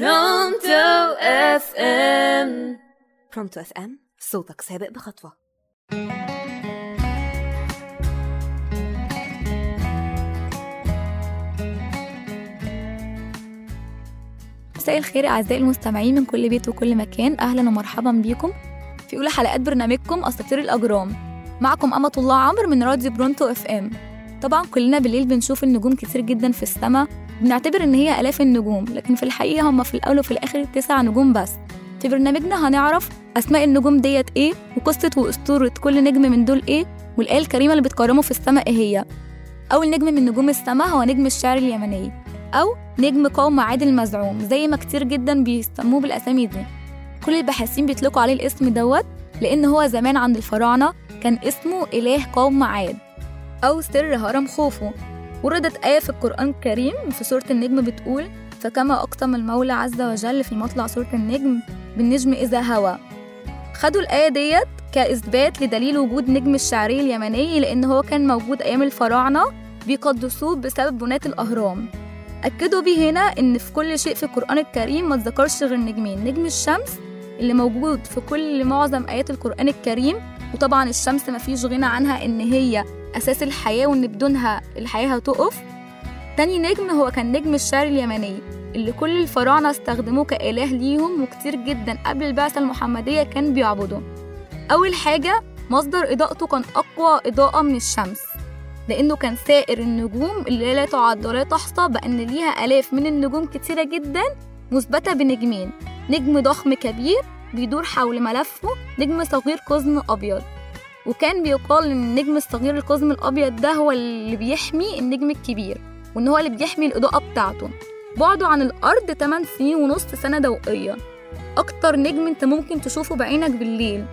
Pronto FM Pronto FM صوتك سابق بخطوة. مساء الخير أعزائي المستمعين من كل بيت وكل مكان. أهلا ومرحبا بيكم في أولى حلقات برنامجكم أساطير الأجرام. معكم أمة الله عمرو من راديو Pronto FM طبعا كلنا بالليل بنشوف النجوم كتير جدا في السماء. بنعتبر إن هي آلاف النجوم لكن في الحقيقة هم في الأول وفي الآخر تسع نجوم بس. في برنامجنا هنعرف أسماء النجوم ديت إيه وقصة وأسطورة كل نجم من دول إيه والآية الكريمة اللي بتكرمه في السماء إيه هي. أول نجم من نجوم السماء هو نجم الشعر اليمني أو نجم قوم عاد المزعوم زي ما كتير جدا بيسموه بالأسامي دي. كل الباحثين بيطلقوا عليه الاسم دوت لأن هو زمان عند الفراعنة كان اسمه إله قوم عاد أو سر هرم خوفو. وردت آية في القرآن الكريم في سورة النجم بتقول فكما أقسم المولى عز وجل في مطلع سورة النجم بالنجم إذا هوى. خدوا الآية ديت كإثبات لدليل وجود نجم الشعري اليمني لأن هو كان موجود أيام الفراعنة بيقدسوه بسبب بناة الأهرام. أكدوا بيه هنا إن في كل شيء في القرآن الكريم ما تذكرش غير نجمين نجم الشمس اللي موجود في كل معظم آيات القرآن الكريم وطبعا الشمس ما فيش غنى عنها إن هي أساس الحياة وإن بدونها الحياة هتقف. تاني نجم هو كان نجم الشعر اليمني اللي كل الفراعنة استخدموه كإله ليهم وكتير جدا قبل البعثة المحمدية كان بيعبدوا أول حاجة مصدر إضاءته كان أقوى إضاءة من الشمس لأنه كان سائر النجوم اللي لا تعد ولا تحصى بأن ليها آلاف من النجوم كتيرة جدا مثبتة بنجمين نجم ضخم كبير بيدور حول ملفه نجم صغير قزم أبيض. وكان بيقال إن النجم الصغير القزم الأبيض ده هو اللي بيحمي النجم الكبير وإن هو اللي بيحمي الإضاءة بتاعته. بعده عن الأرض 8 سنين ونص سنة ضوئية. أكتر نجم أنت ممكن تشوفه بعينك بالليل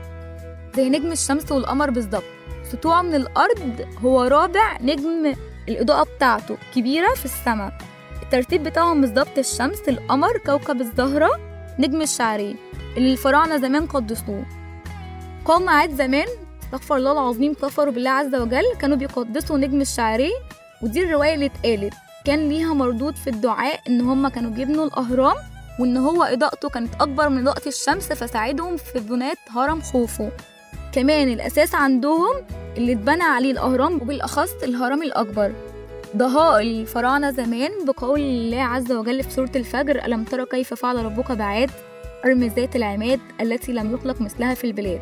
زي نجم الشمس والقمر بالظبط. سطوعه من الأرض هو رابع نجم الإضاءة بتاعته كبيرة في السماء الترتيب بتاعهم بالظبط الشمس القمر كوكب الزهرة. نجم الشعري اللي الفراعنة زمان قدسوه. قوم عاد زمان استغفر الله العظيم كفروا بالله عز وجل كانوا بيقدسوا نجم الشعري ودي الرواية اللي اتقالت. كان ليها مردود في الدعاء إن هما كانوا بيبنوا الأهرام وإن هو إضاءته كانت أكبر من إضاءة الشمس فساعدهم في بناء هرم خوفو. كمان الأساس عندهم اللي اتبنى عليه الأهرام وبالأخص الهرم الأكبر. ضهاء الفراعنة زمان بقول الله عز وجل في سورة الفجر ألم ترى كيف فعل ربك بعاد؟ أرم ذات العماد التي لم يخلق مثلها في البلاد.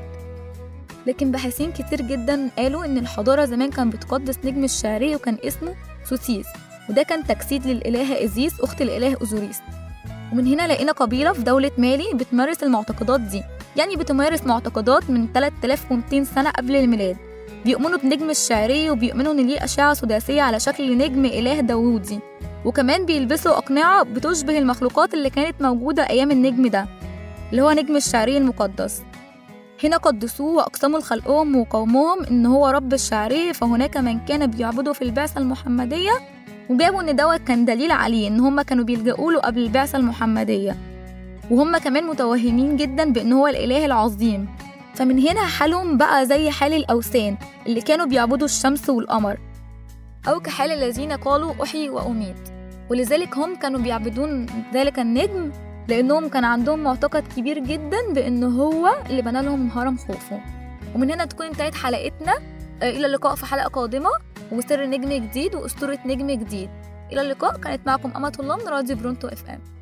لكن باحثين كتير جدا قالوا إن الحضارة زمان كان بتقدس نجم الشعري وكان اسمه سوسيس وده كان تجسيد للإلهة إزيس أخت الإله أوزوريس. ومن هنا لقينا قبيلة في دولة مالي بتمارس المعتقدات دي يعني بتمارس معتقدات من 3200 سنة قبل الميلاد. بيؤمنوا بنجم الشعري وبيؤمنوا إن ليه أشعة سداسية على شكل نجم إله داوودي. وكمان بيلبسوا أقنعة بتشبه المخلوقات اللي كانت موجودة أيام النجم ده اللي هو نجم الشعري المقدس. هنا قدسوه وأقسموا لخلقهم وقومهم إن هو رب الشعري فهناك من كان بيعبده في البعثة المحمدية وجابوا إن دوت كان دليل عليه إن هما كانوا بيلجأوا له قبل البعثة المحمدية. وهم كمان متوهمين جدا بأن هو الإله العظيم. فمن هنا حالهم بقى زي حال الأوثان اللي كانوا بيعبدوا الشمس والقمر أو كحال الذين قالوا أحيي وأميت. ولذلك هم كانوا بيعبدون ذلك النجم لأنهم كان عندهم معتقد كبير جدا بأن هو اللي بنى لهم هرم خوفو ومن هنا تكون انتهت حلقتنا. إلى اللقاء في حلقة قادمة. وسر نجم جديد وأسطورة نجم جديد. إلى اللقاء. كانت معكم أمة الله من راديو برونتو إف إم.